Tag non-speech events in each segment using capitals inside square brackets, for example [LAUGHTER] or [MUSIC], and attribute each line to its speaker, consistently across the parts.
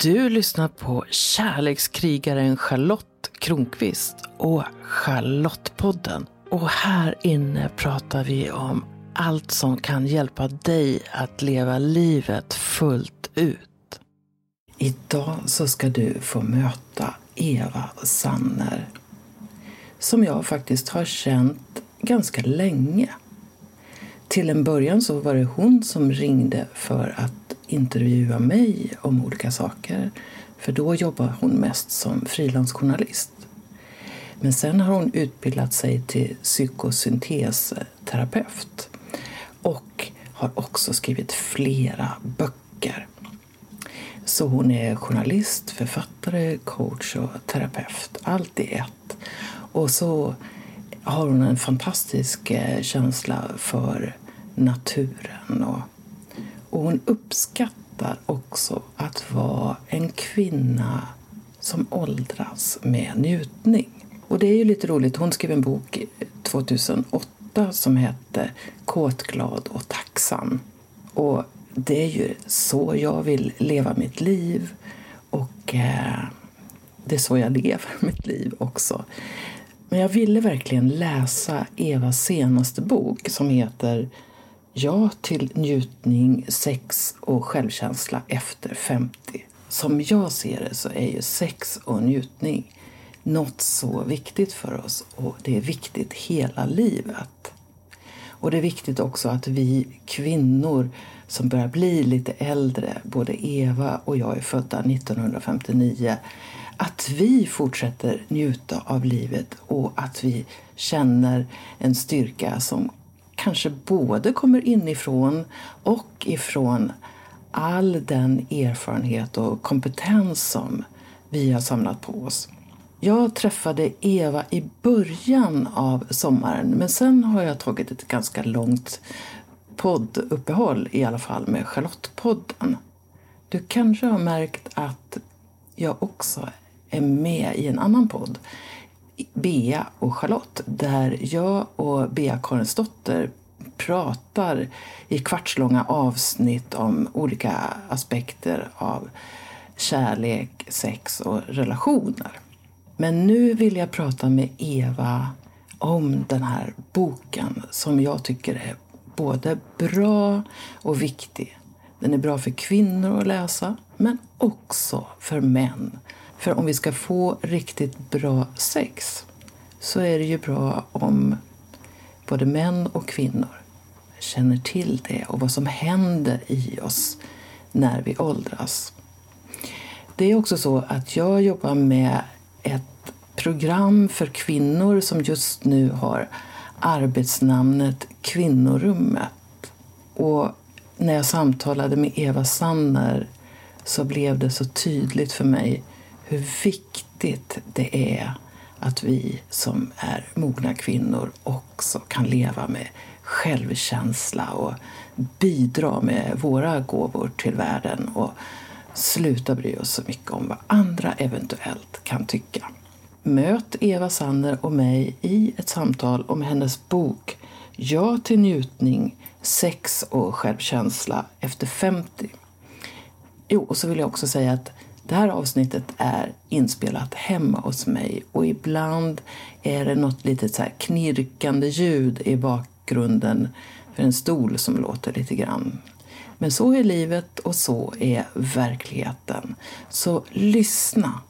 Speaker 1: Du lyssnar på kärlekskrigaren Charlotte Kronqvist och Charlottepodden. Och här inne pratar vi om allt som kan hjälpa dig att leva livet fullt ut. Idag så ska du få möta Eva Sanner som jag faktiskt har känt ganska länge. Till en början så var det hon som ringde för att intervjua mig om olika saker. För då jobbar hon mest som frilansjournalist. Men sen har hon utbildat sig till psykosyntesterapeut och har också skrivit flera böcker. Så hon är journalist, författare, coach och terapeut. Allt i ett. Och så har hon en fantastisk eh, känsla för naturen. Och, och hon uppskattar också att vara en kvinna som åldras med njutning. Och det är ju lite roligt. Hon skrev en bok 2008 som hette Kåt, glad och tacksam. Och det är ju så jag vill leva mitt liv. Och eh, det är så jag lever [LAUGHS] mitt liv också. Men jag ville verkligen läsa Evas senaste bok som heter Ja till njutning, sex och självkänsla efter 50. Som jag ser det så är ju sex och njutning något så viktigt för oss och det är viktigt hela livet. Och det är viktigt också att vi kvinnor som börjar bli lite äldre, både Eva och jag är födda 1959, att vi fortsätter njuta av livet och att vi känner en styrka som kanske både kommer inifrån och ifrån all den erfarenhet och kompetens som vi har samlat på oss. Jag träffade Eva i början av sommaren men sen har jag tagit ett ganska långt podduppehåll i alla fall med Charlottepodden. Du kanske har märkt att jag också är med i en annan podd, Bea och Charlotte, där jag och Bea Karinsdotter pratar i kvartslånga avsnitt om olika aspekter av kärlek, sex och relationer. Men nu vill jag prata med Eva om den här boken som jag tycker är både bra och viktig. Den är bra för kvinnor att läsa, men också för män. För om vi ska få riktigt bra sex så är det ju bra om både män och kvinnor känner till det och vad som händer i oss när vi åldras. Det är också så att jag jobbar med ett program för kvinnor som just nu har arbetsnamnet Kvinnorummet. Och när jag samtalade med Eva Sanner så blev det så tydligt för mig hur viktigt det är att vi som är mogna kvinnor också kan leva med självkänsla och bidra med våra gåvor till världen och sluta bry oss så mycket om vad andra eventuellt kan tycka. Möt Eva Sander och mig i ett samtal om hennes bok Ja till njutning, sex och självkänsla efter 50. Jo, och så vill jag också säga att det här avsnittet är inspelat hemma hos mig och ibland är det något litet så här knirkande ljud i bakgrunden för en stol som låter lite grann. Men så är livet och så är verkligheten. Så lyssna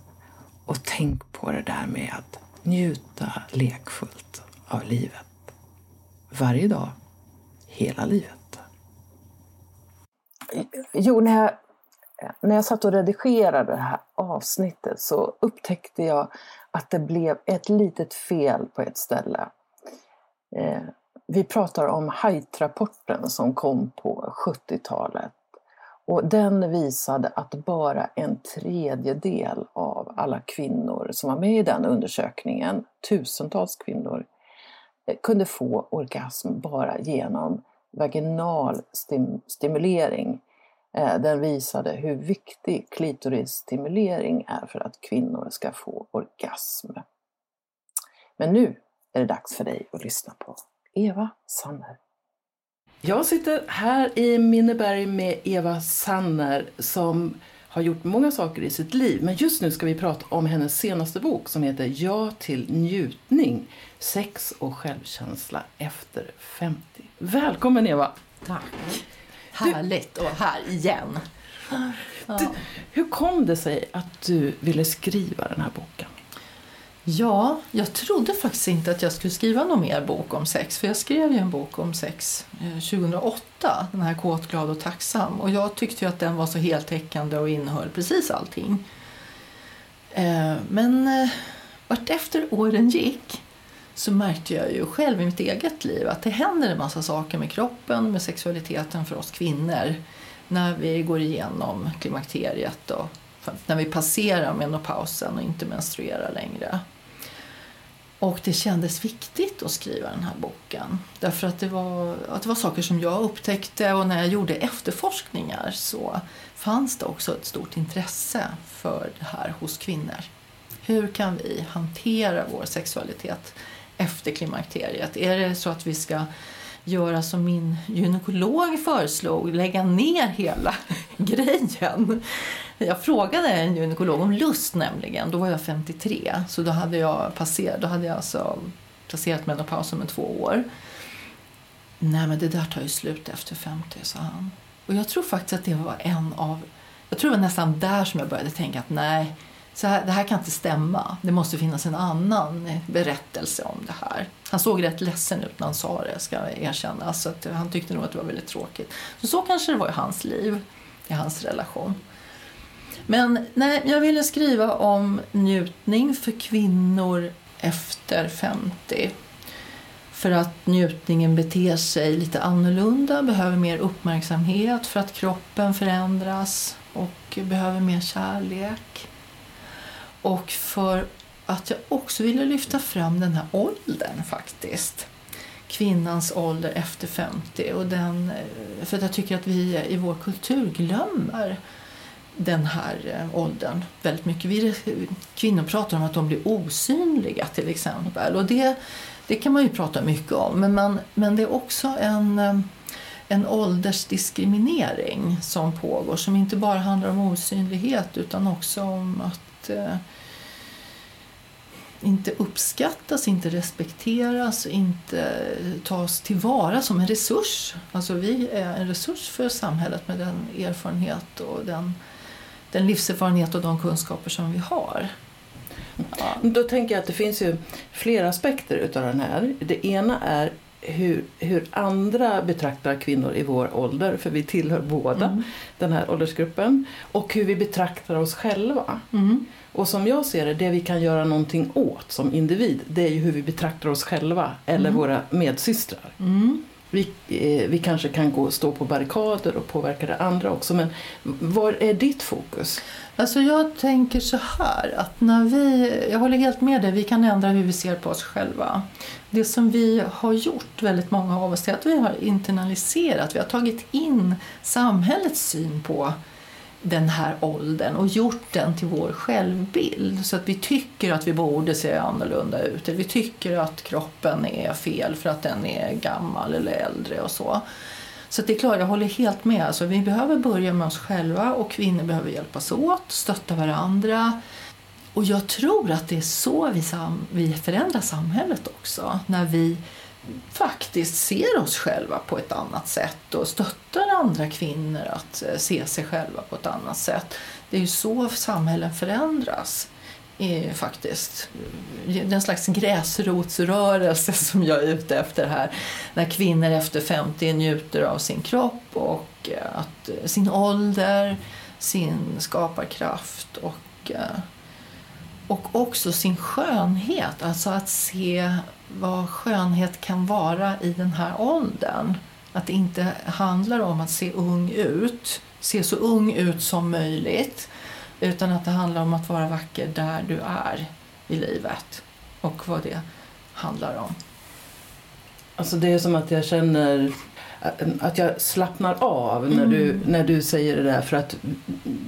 Speaker 1: och tänk på det där med att njuta lekfullt av livet. Varje dag, hela livet. Jo, när jag när jag satt och redigerade det här avsnittet så upptäckte jag att det blev ett litet fel på ett ställe. Eh, vi pratar om Haidt-rapporten som kom på 70-talet. Och den visade att bara en tredjedel av alla kvinnor som var med i den undersökningen, tusentals kvinnor, eh, kunde få orgasm bara genom vaginal stim stimulering eh, den visade hur viktig klitorisstimulering är för att kvinnor ska få orgasm. Men nu är det dags för dig att lyssna på Eva Sanner. Jag sitter här i Minneberg med Eva Sanner som har gjort många saker i sitt liv. Men just nu ska vi prata om hennes senaste bok som heter Ja till njutning. Sex och självkänsla efter 50. Välkommen Eva!
Speaker 2: Tack! Härligt att vara här igen.
Speaker 1: Du, hur kom det sig att du ville skriva den här boken?
Speaker 2: Ja, jag trodde faktiskt inte att jag skulle skriva någon mer bok om sex. För jag skrev ju en bok om sex eh, 2008, den här Kåt, glad och tacksam. Och jag tyckte ju att den var så heltäckande och innehöll precis allting. Eh, men eh, vartefter åren gick så märkte jag ju själv i mitt eget liv att det händer en massa saker med kroppen, med sexualiteten för oss kvinnor när vi går igenom klimakteriet och när vi passerar menopausen och inte menstruerar längre. Och det kändes viktigt att skriva den här boken. Därför att det, var, att det var saker som jag upptäckte och när jag gjorde efterforskningar så fanns det också ett stort intresse för det här hos kvinnor. Hur kan vi hantera vår sexualitet efter klimakteriet? Är det så att vi ska göra som min gynekolog föreslog, lägga ner hela [LAUGHS] grejen? Jag frågade en gynekolog om lust nämligen. Då var jag 53. Så då hade jag, passerat, då hade jag alltså passerat menopausen med två år. Nej men det där tar ju slut efter 50, sa han. Och jag tror faktiskt att det var en av... Jag tror det var nästan där som jag började tänka att nej, så här, det här kan inte stämma. Det måste finnas en annan berättelse om det här. Han såg rätt ledsen ut när han sa det, ska jag erkänna. Så att han tyckte nog att det var väldigt tråkigt. Så, så kanske det var i hans liv, i hans relation. Men nej, jag ville skriva om njutning för kvinnor efter 50. För att njutningen beter sig lite annorlunda, behöver mer uppmärksamhet för att kroppen förändras och behöver mer kärlek. Och för att jag också ville lyfta fram den här åldern faktiskt. Kvinnans ålder efter 50. Och den, eh, för att jag tycker att vi i vår kultur glömmer den här eh, åldern väldigt mycket. Vi, kvinnor pratar om att de blir osynliga till exempel. Och det, det kan man ju prata mycket om. Men, man, men det är också en, eh, en åldersdiskriminering som pågår som inte bara handlar om osynlighet utan också om att eh, inte uppskattas, inte respekteras, inte tas tillvara som en resurs. Alltså vi är en resurs för samhället med den erfarenhet och den den livserfarenhet och de kunskaper som vi har.
Speaker 1: Ja. Då tänker jag att det finns ju flera aspekter utav den här. Det ena är hur, hur andra betraktar kvinnor i vår ålder, för vi tillhör båda mm. den här åldersgruppen. Och hur vi betraktar oss själva. Mm. Och som jag ser det, det vi kan göra någonting åt som individ, det är ju hur vi betraktar oss själva eller mm. våra medsystrar. Vi, eh, vi kanske kan gå, stå på barrikader och påverka det andra också. Men var är ditt fokus?
Speaker 2: Alltså jag tänker så här att när vi, jag håller helt med dig, vi kan ändra hur vi ser på oss själva. Det som vi har gjort, väldigt många av oss, är att vi har internaliserat, vi har tagit in samhällets syn på den här åldern och gjort den till vår självbild. Så att vi tycker att vi borde se annorlunda ut. Eller vi tycker att kroppen är fel för att den är gammal eller äldre och så. Så det är klart, jag håller helt med. Alltså, vi behöver börja med oss själva och kvinnor behöver hjälpas åt, stötta varandra. Och jag tror att det är så vi, vi förändrar samhället också. När vi faktiskt ser oss själva på ett annat sätt och stöttar andra kvinnor att eh, se sig själva på ett annat sätt. Det är ju så samhällen förändras eh, är faktiskt den slags gräsrotsrörelse [LAUGHS] som jag är ute efter här. När kvinnor efter 50 njuter av sin kropp och eh, att, sin ålder, sin skaparkraft och, och också sin skönhet. Alltså att se vad skönhet kan vara i den här åldern. Att det inte handlar om att se ung ut, se så ung ut som möjligt. Utan att det handlar om att vara vacker där du är i livet. Och vad det handlar om.
Speaker 1: Alltså det är som att jag känner att jag slappnar av när, mm. du, när du säger det där. För att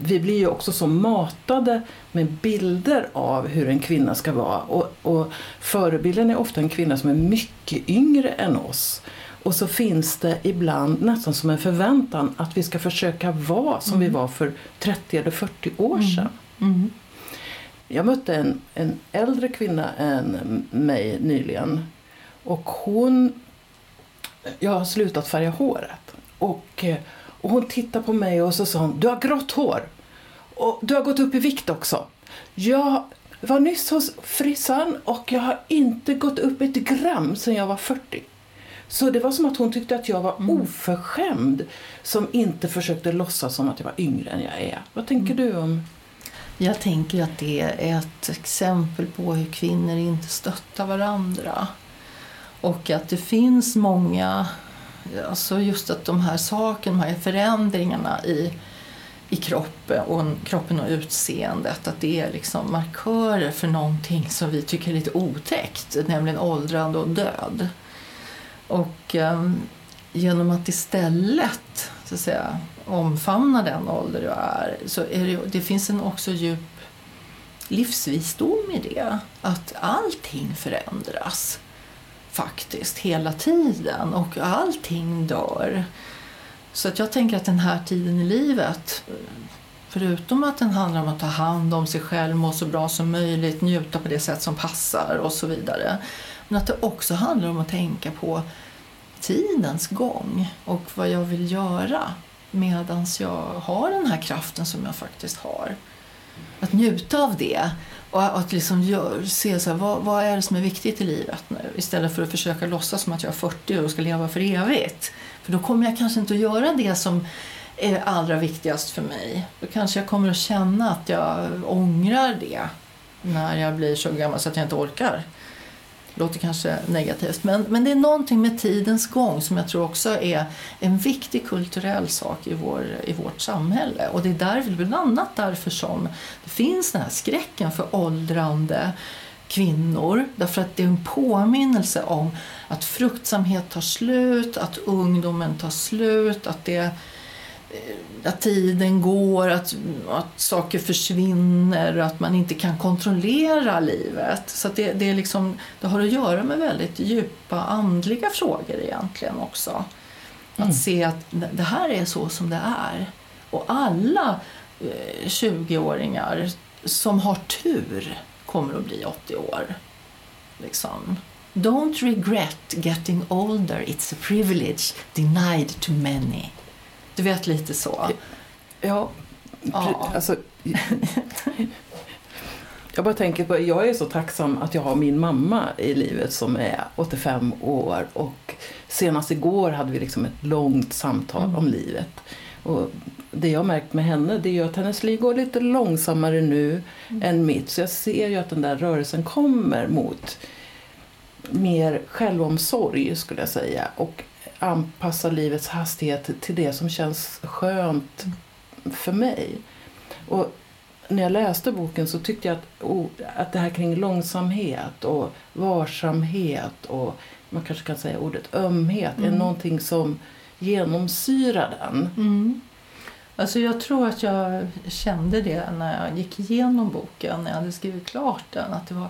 Speaker 1: vi blir ju också så matade med bilder av hur en kvinna ska vara. Och, och förebilden är ofta en kvinna som är mycket yngre än oss. Och så finns det ibland nästan som en förväntan att vi ska försöka vara som vi var för 30 eller 40 år sedan.
Speaker 2: Mm.
Speaker 1: Jag mötte en, en äldre kvinna än mig nyligen. Och hon... Jag har slutat färga håret. Och, eh, och hon tittade på mig och så sa hon, du har grått hår. Och du har gått upp i vikt också. Jag var nyss hos frissan och jag har inte gått upp ett gram sedan jag var 40. Så det var som att hon tyckte att jag var
Speaker 2: Mm.
Speaker 1: oförskämd som inte försökte låtsas som att jag var yngre än jag är. Vad tänker
Speaker 2: Mm.
Speaker 1: du om
Speaker 2: Jag tänker att det är ett exempel på hur kvinnor inte stöttar varandra. Och att det finns många, alltså just att de här sakerna, de här förändringarna i, i kroppen och, kroppen och utseendet, att det är liksom markörer för någonting som vi tycker är lite otäckt, nämligen åldrande och död. Och eh, genom att istället så att säga, omfamna den ålder du är så är det, det finns en också djup livsvisdom i det. Att allting förändras faktiskt hela tiden och allting dör. Så att jag tänker att den här tiden i livet förutom att den handlar om att ta hand om sig själv, må så bra som möjligt, njuta på det sätt som passar och så vidare. Men att det också handlar om att tänka på tidens gång och vad jag vill göra medan jag har den här kraften som jag faktiskt har. Att njuta av det och att liksom gör, se så här, vad, vad är det som är viktigt i livet nu istället för att försöka låtsas som att jag är 40 och ska leva för evigt. För då kommer jag kanske inte att göra det som är allra viktigast för mig. Då kanske jag kommer att känna att jag ångrar det när jag blir så gammal så att jag inte orkar. Låter kanske negativt, men, men det är någonting med tidens gång som jag tror också är en viktig kulturell sak i, vår, i vårt samhälle. Och det är därför, bland annat därför som det finns den här skräcken för åldrande kvinnor. Därför att det är en påminnelse om att fruktsamhet tar slut, att ungdomen tar slut, att det att tiden går, att, att saker försvinner att man inte kan kontrollera livet. Så att det, det, är liksom, det har att göra med väldigt djupa andliga frågor egentligen också. Att
Speaker 1: Mm.
Speaker 2: se att det här är så som det är. Och alla eh, 20-åringar som har tur kommer att bli 80 år. Liksom. Don't regret getting older, it's a privilege denied to many. Du vet lite så.
Speaker 1: Ja,
Speaker 2: Ja.
Speaker 1: alltså... Jag bara tänker på, jag är så tacksam att jag har min mamma i livet som är 85 år och senast igår hade vi liksom ett långt samtal
Speaker 2: Mm.
Speaker 1: om livet. Och det jag har märkt med henne det är ju att hennes liv går lite långsammare nu
Speaker 2: Mm.
Speaker 1: än mitt. Så jag ser ju att den där rörelsen kommer mot mer självomsorg skulle jag säga. Och anpassa livets hastighet till det som känns skönt för mig. Och när jag läste boken så tyckte jag att, oh, att det här kring långsamhet och varsamhet och man kanske kan säga ordet ömhet är
Speaker 2: Mm.
Speaker 1: någonting som genomsyrar den.
Speaker 2: Mm. Alltså jag tror att jag kände det när jag gick igenom boken, när jag hade skrivit klart den. Att, det var,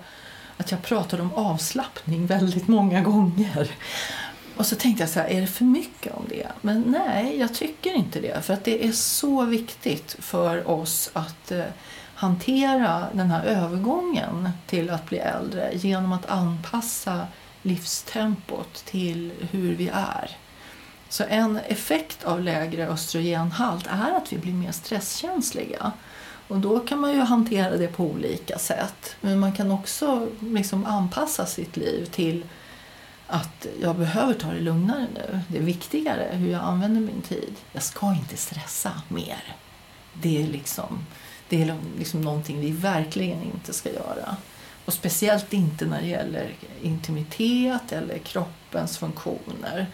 Speaker 2: att jag pratade om avslappning väldigt många gånger. Och så tänkte jag så här, är det för mycket om det? Men nej, jag tycker inte det. För att det är så viktigt för oss att eh, hantera den här övergången till att bli äldre genom att anpassa livstempot till hur vi är. Så en effekt av lägre östrogenhalt är att vi blir mer stresskänsliga. Och då kan man ju hantera det på olika sätt. Men man kan också liksom anpassa sitt liv till att jag behöver ta det lugnare nu. Det är viktigare hur jag använder min tid. Jag ska inte stressa mer. Det är liksom, det är liksom någonting vi verkligen inte ska göra. Och speciellt inte när det gäller intimitet eller kroppens funktioner.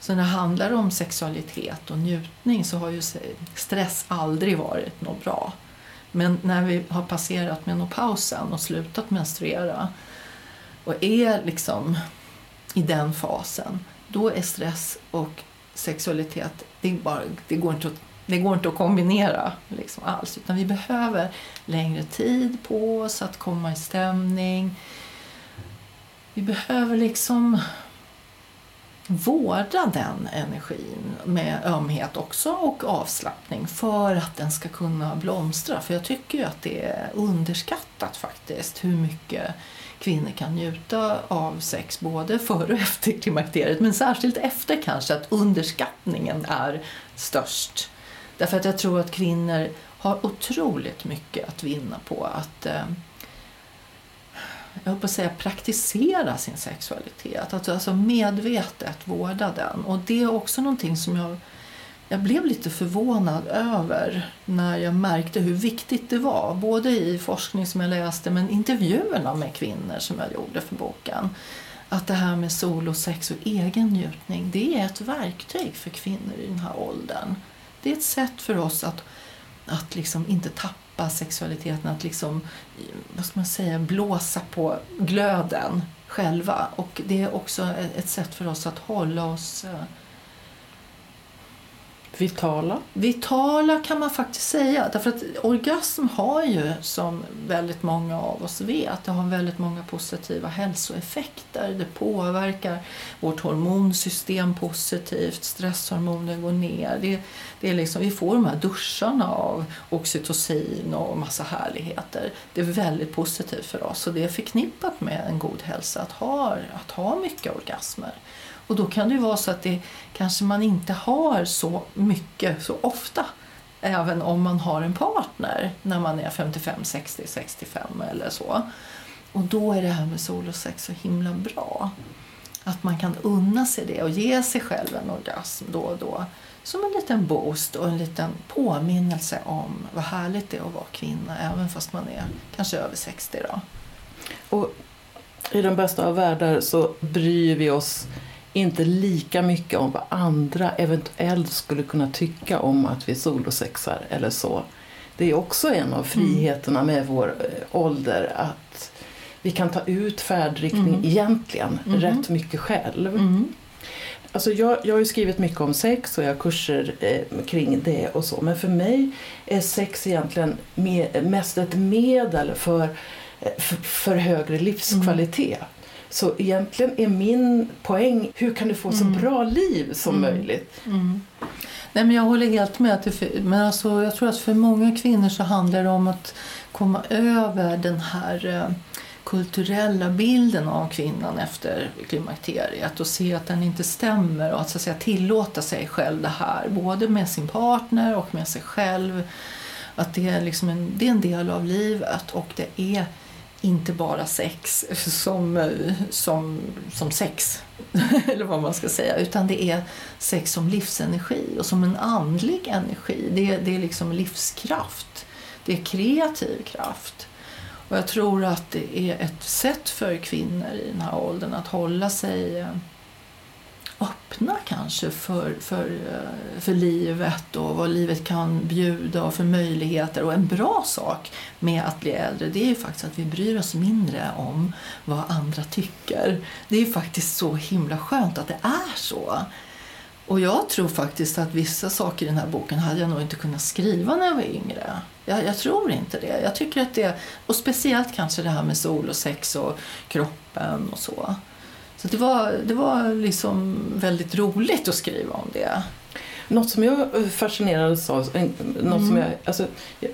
Speaker 2: Så när det handlar om sexualitet och njutning så har ju stress aldrig varit något bra. Men när vi har passerat menopausen och slutat menstruera och är liksom i den fasen, då är stress och sexualitet, det, är bara, det, går, inte att, det går inte att kombinera liksom alls. Utan vi behöver längre tid på oss att komma i stämning. Vi behöver liksom vårda den energin med ömhet också och avslappning för att den ska kunna blomstra. För jag tycker ju att det är underskattat faktiskt hur mycket kvinnor kan njuta av sex både före och efter klimakteriet men särskilt efter kanske att underskattningen är störst. Därför att jag tror att kvinnor har otroligt mycket att vinna på att eh, jag höll på att säga praktisera sin sexualitet. Att alltså medvetet vårda den. Och det är också någonting som jag, jag blev lite förvånad över när jag märkte hur viktigt det var. Både i forskning som jag läste men intervjuerna med kvinnor som jag gjorde för boken. Att det här med solosex och egen njutning det är ett verktyg för kvinnor i den här åldern. Det är ett sätt för oss att, att liksom inte tappa sexualiteten, att liksom, vad ska man säga, blåsa på glöden själva. Och det är också ett sätt för oss att hålla oss eh,
Speaker 1: Vitala?
Speaker 2: Vitala kan man faktiskt säga. Därför att orgasm har ju, som väldigt många av oss vet, det har väldigt många positiva hälsoeffekter. Det påverkar vårt hormonsystem positivt, stresshormoner går ner. Det, det är liksom, vi får de här duscharna av oxytocin och massa härligheter. Det är väldigt positivt för oss och det är förknippat med en god hälsa att ha, att ha mycket orgasmer. Och då kan det ju vara så att det kanske man inte har så mycket så ofta. Även om man har en partner när man är 55, 60, 65 eller så. Och då är det här med solosex så himla bra. Att man kan unna sig det och ge sig själv en orgasm då och då. Som en liten boost och en liten påminnelse om vad härligt det är att vara kvinna även fast man är kanske över 60 då.
Speaker 1: Och i den bästa av världar så bryr vi oss inte lika mycket om vad andra eventuellt skulle kunna tycka om att vi solosexar eller så. Det är också en av friheterna med vår eh, ålder att vi kan ta ut färdriktning mm. egentligen mm. rätt mycket själv. Mm. Alltså jag, jag har skrivit mycket om sex och jag har kurser eh, kring det och så men för mig är sex egentligen med, mest ett medel för, eh, för, för högre livskvalitet. Mm. Så egentligen är min poäng, hur kan du få så mm. bra liv som mm. möjligt?
Speaker 2: Mm. Nej, men jag håller helt med. Att det, men alltså, jag tror att för många kvinnor så handlar det om att komma över den här eh, kulturella bilden av kvinnan efter klimakteriet och se att den inte stämmer och att, så att säga, tillåta sig själv det här både med sin partner och med sig själv. Att det är, liksom en, det är en del av livet och det är inte bara sex som, eh, som, som sex, [LAUGHS] eller vad man ska säga, utan det är sex som livsenergi och som en andlig energi. Det, det är liksom livskraft, det är kreativ kraft. Och jag tror att det är ett sätt för kvinnor i den här åldern att hålla sig eh, öppna kanske för, för, eh, för livet och vad livet kan bjuda och för möjligheter. Och en bra sak med att bli äldre det är ju faktiskt att vi bryr oss mindre om vad andra tycker. Det är ju faktiskt så himla skönt att det är så. Och jag tror faktiskt att vissa saker i den här boken hade jag nog inte kunnat skriva när jag var yngre. Jag, jag, tror inte det. Jag tycker att det, och speciellt kanske det här med sol och sex och kroppen och så. Så det var, det var liksom väldigt roligt att skriva om det.
Speaker 1: Något som jag fascinerades av, något mm. som jag, alltså,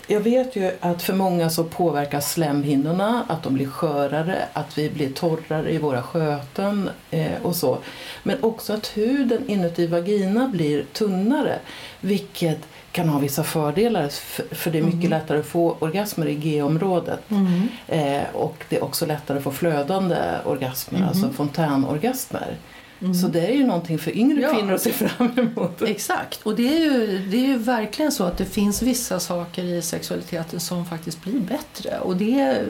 Speaker 1: jag vet ju att för många så påverkas slemhinnorna, att de blir skörare, att vi blir torrare i våra sköten eh, och så. Men också att huden inuti vagina blir tunnare, vilket kan ha vissa fördelar för det är mycket mm. lättare att få orgasmer i G-området. Mm. Eh, och det är också lättare att få flödande orgasmer, mm. alltså fontänorgasmer. Mm. Så det är ju någonting för yngre ja. kvinnor att se fram emot.
Speaker 2: Exakt, och det är, ju, det är ju verkligen så att det finns vissa saker i sexualiteten som faktiskt blir bättre. Och det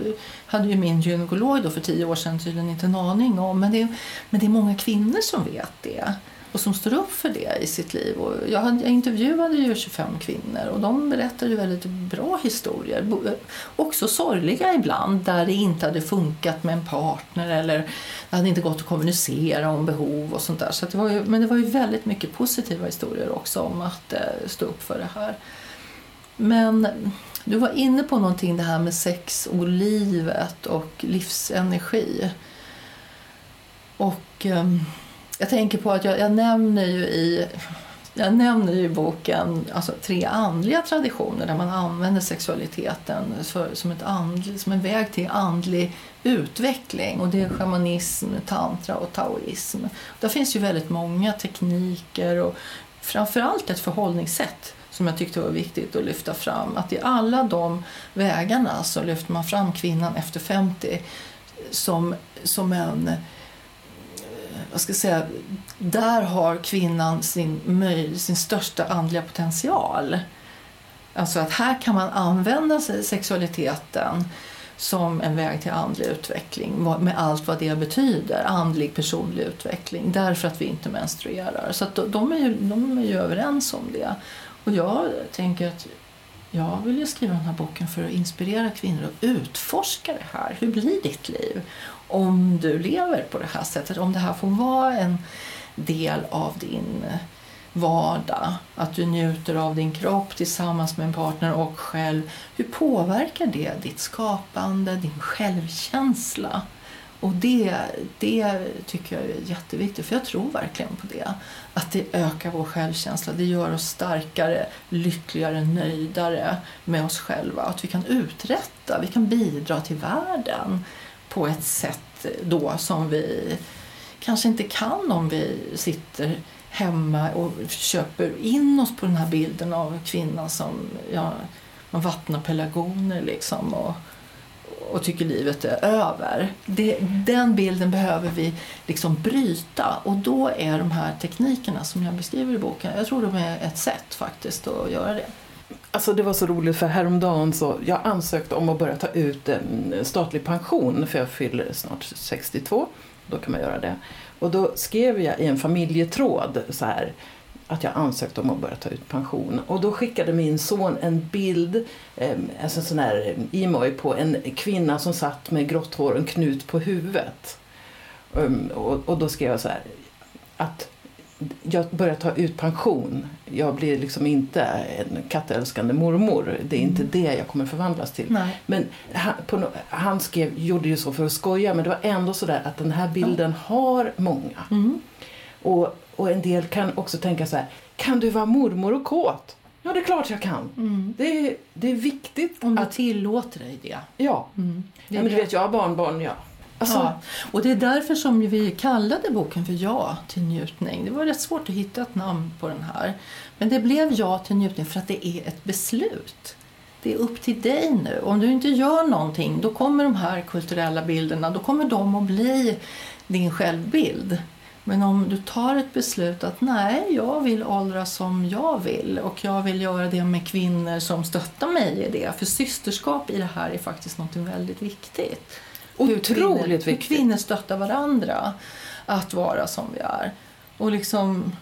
Speaker 2: hade ju min gynekolog då för tio år sedan tydligen inte en aning om. Men det, men det är många kvinnor som vet det och som står upp för det i sitt liv. Och jag, hade, jag intervjuade ju 25 kvinnor och de berättade väldigt bra historier. Också sorgliga ibland där det inte hade funkat med en partner eller det hade inte gått att kommunicera om behov och sånt där. Så det var ju, men det var ju väldigt mycket positiva historier också om att eh, stå upp för det här. Men du var inne på någonting det här med sex och livet och livsenergi. Och... Um, jag tänker på att jag, jag nämner ju i jag nämner ju i boken alltså, tre andliga traditioner där man använder sexualiteten för, som, ett andlig, som en väg till andlig utveckling. Och Det är shamanism, tantra och taoism. Där finns ju väldigt många tekniker och framförallt ett förhållningssätt som jag tyckte var viktigt att lyfta fram. Att i alla de vägarna så lyfter man fram kvinnan efter 50 som, som en jag ska säga, där har kvinnan sin, möj, sin största andliga potential. Alltså att här kan man använda sig sexualiteten som en väg till andlig utveckling med allt vad det betyder, andlig personlig utveckling, därför att vi inte menstruerar. Så de, är ju, de är ju överens om det. Och jag tänker att jag vill ju skriva den här boken för att inspirera kvinnor att utforska det här. Hur blir ditt liv? Om du lever på det här sättet, om det här får vara en del av din vardag, att du njuter av din kropp tillsammans med en partner och själv, hur påverkar det ditt skapande, din självkänsla? Och det, det tycker jag är jätteviktigt, för jag tror verkligen på det. Att det ökar vår självkänsla, det gör oss starkare, lyckligare, nöjdare med oss själva. Att vi kan uträtta, vi kan bidra till världen på ett sätt då som vi kanske inte kan om vi sitter hemma och köper in oss på den här bilden av kvinnan som ja, man vattnar pelargoner liksom och, och tycker livet är över. Det, den bilden behöver vi liksom bryta och då är de här teknikerna som jag beskriver i boken, jag tror de är ett sätt faktiskt att göra det.
Speaker 1: Alltså det var så roligt för häromdagen så jag ansökte om att börja ta ut en statlig pension för jag fyller snart 62. Då kan man göra det. Och då skrev jag i en familjetråd så här att jag ansökte om att börja ta ut pension. Och då skickade min son en bild, eh, alltså en sån här emoj på en kvinna som satt med grått hår och en knut på huvudet. Um, och, och då skrev jag så här att jag börjar ta ut pension. Jag blir liksom inte en kattälskande mormor. Det är inte mm. det jag kommer förvandlas till.
Speaker 2: Nej.
Speaker 1: Men han, på, han skrev, gjorde ju så för att skoja men det var ändå så där att den här bilden har många.
Speaker 2: Mm.
Speaker 1: Och, och en del kan också tänka så här, kan du vara mormor och kåt? Ja, det är klart jag kan.
Speaker 2: Mm.
Speaker 1: Det, är, det är viktigt
Speaker 2: Om du att... tillåter dig det.
Speaker 1: Ja.
Speaker 2: Mm.
Speaker 1: Det ja men du vet, jag har barnbarn, ja.
Speaker 2: Alltså, ja. Och det är därför som vi kallade boken för Ja till njutning. Det var rätt svårt att hitta ett namn på den här. Men det blev Ja till njutning för att det är ett beslut. Det är upp till dig nu. Om du inte gör någonting då kommer de här kulturella bilderna då kommer de att bli din självbild. Men om du tar ett beslut att nej, jag vill åldras som jag vill och jag vill göra det med kvinnor som stöttar mig i det. För systerskap i det här är faktiskt något väldigt viktigt.
Speaker 1: Otroligt hur kvinnor, viktigt.
Speaker 2: Hur kvinnor stöttar varandra att vara som vi är. Och liksom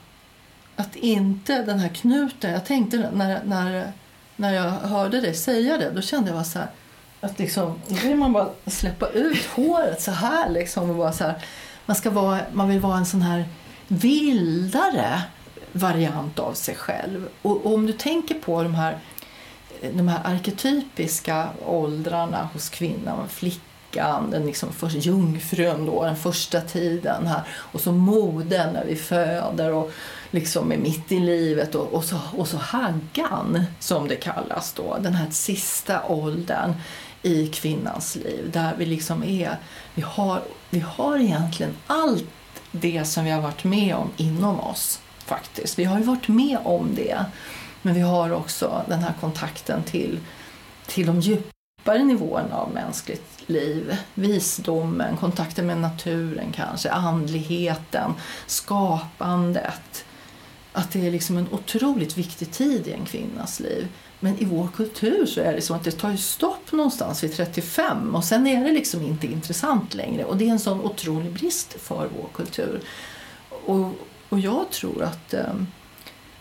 Speaker 2: att inte den här knuten, jag tänkte när, när, när jag hörde dig säga det, då kände jag så här, att liksom, då vill man bara släppa ut håret så här liksom och bara så här, man, ska vara, man vill vara en sån här vildare variant av sig själv. Och, och om du tänker på de här, de här arketypiska åldrarna hos kvinnan, flickan flickan, den liksom för, jungfrun då, den första tiden här och så moden när vi föder och liksom är mitt i livet och, och, så, och så haggan som det kallas då, den här sista åldern i kvinnans liv där vi liksom är, vi har, vi har egentligen allt det som vi har varit med om inom oss faktiskt. Vi har ju varit med om det men vi har också den här kontakten till, till de djupare nivåerna av mänskligt liv, visdomen, kontakten med naturen kanske, andligheten, skapandet. Att det är liksom en otroligt viktig tid i en kvinnas liv. Men i vår kultur så är det som att det tar stopp någonstans vid 35 och sen är det liksom inte intressant längre. Och det är en sån otrolig brist för vår kultur. Och, och jag tror att ehm,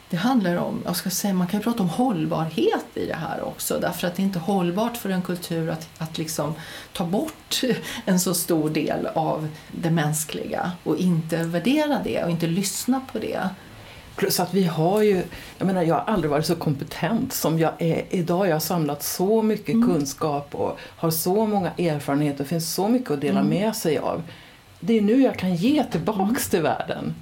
Speaker 2: det handlar om, jag ska säga, man kan ju prata om hållbarhet i det här också därför att det är inte hållbart för en kultur att, att liksom ta bort [LAUGHS] en så stor del av det mänskliga och inte värdera det och inte lyssna på det.
Speaker 1: Plus att vi har ju, jag menar jag har aldrig varit så kompetent som jag är idag. Jag har samlat så mycket mm. kunskap och har så många erfarenheter. Det finns så mycket att dela mm. med sig av. Det är nu jag kan ge tillbaks mm. till världen.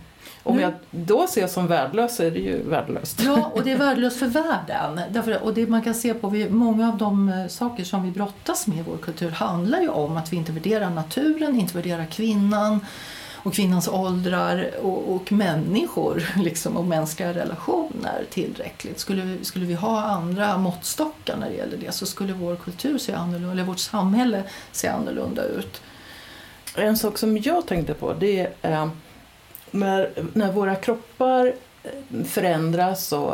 Speaker 1: Om jag då ses som värdelös så är det ju värdelöst.
Speaker 2: Ja, och det är [LAUGHS] värdelöst för världen. Därför, och det man kan se på, vi, många av de eh, saker som vi brottas med i vår kultur handlar ju om att vi inte värderar naturen, inte värderar kvinnan och kvinnans åldrar och, och människor [LAUGHS] liksom, och mänskliga relationer tillräckligt. Skulle vi, skulle vi ha andra måttstockar när det gäller det så skulle vår kultur se annorlunda, eller vårt samhälle se annorlunda ut.
Speaker 1: En sak som jag tänkte på det är eh, när, när våra kroppar eh, förändras och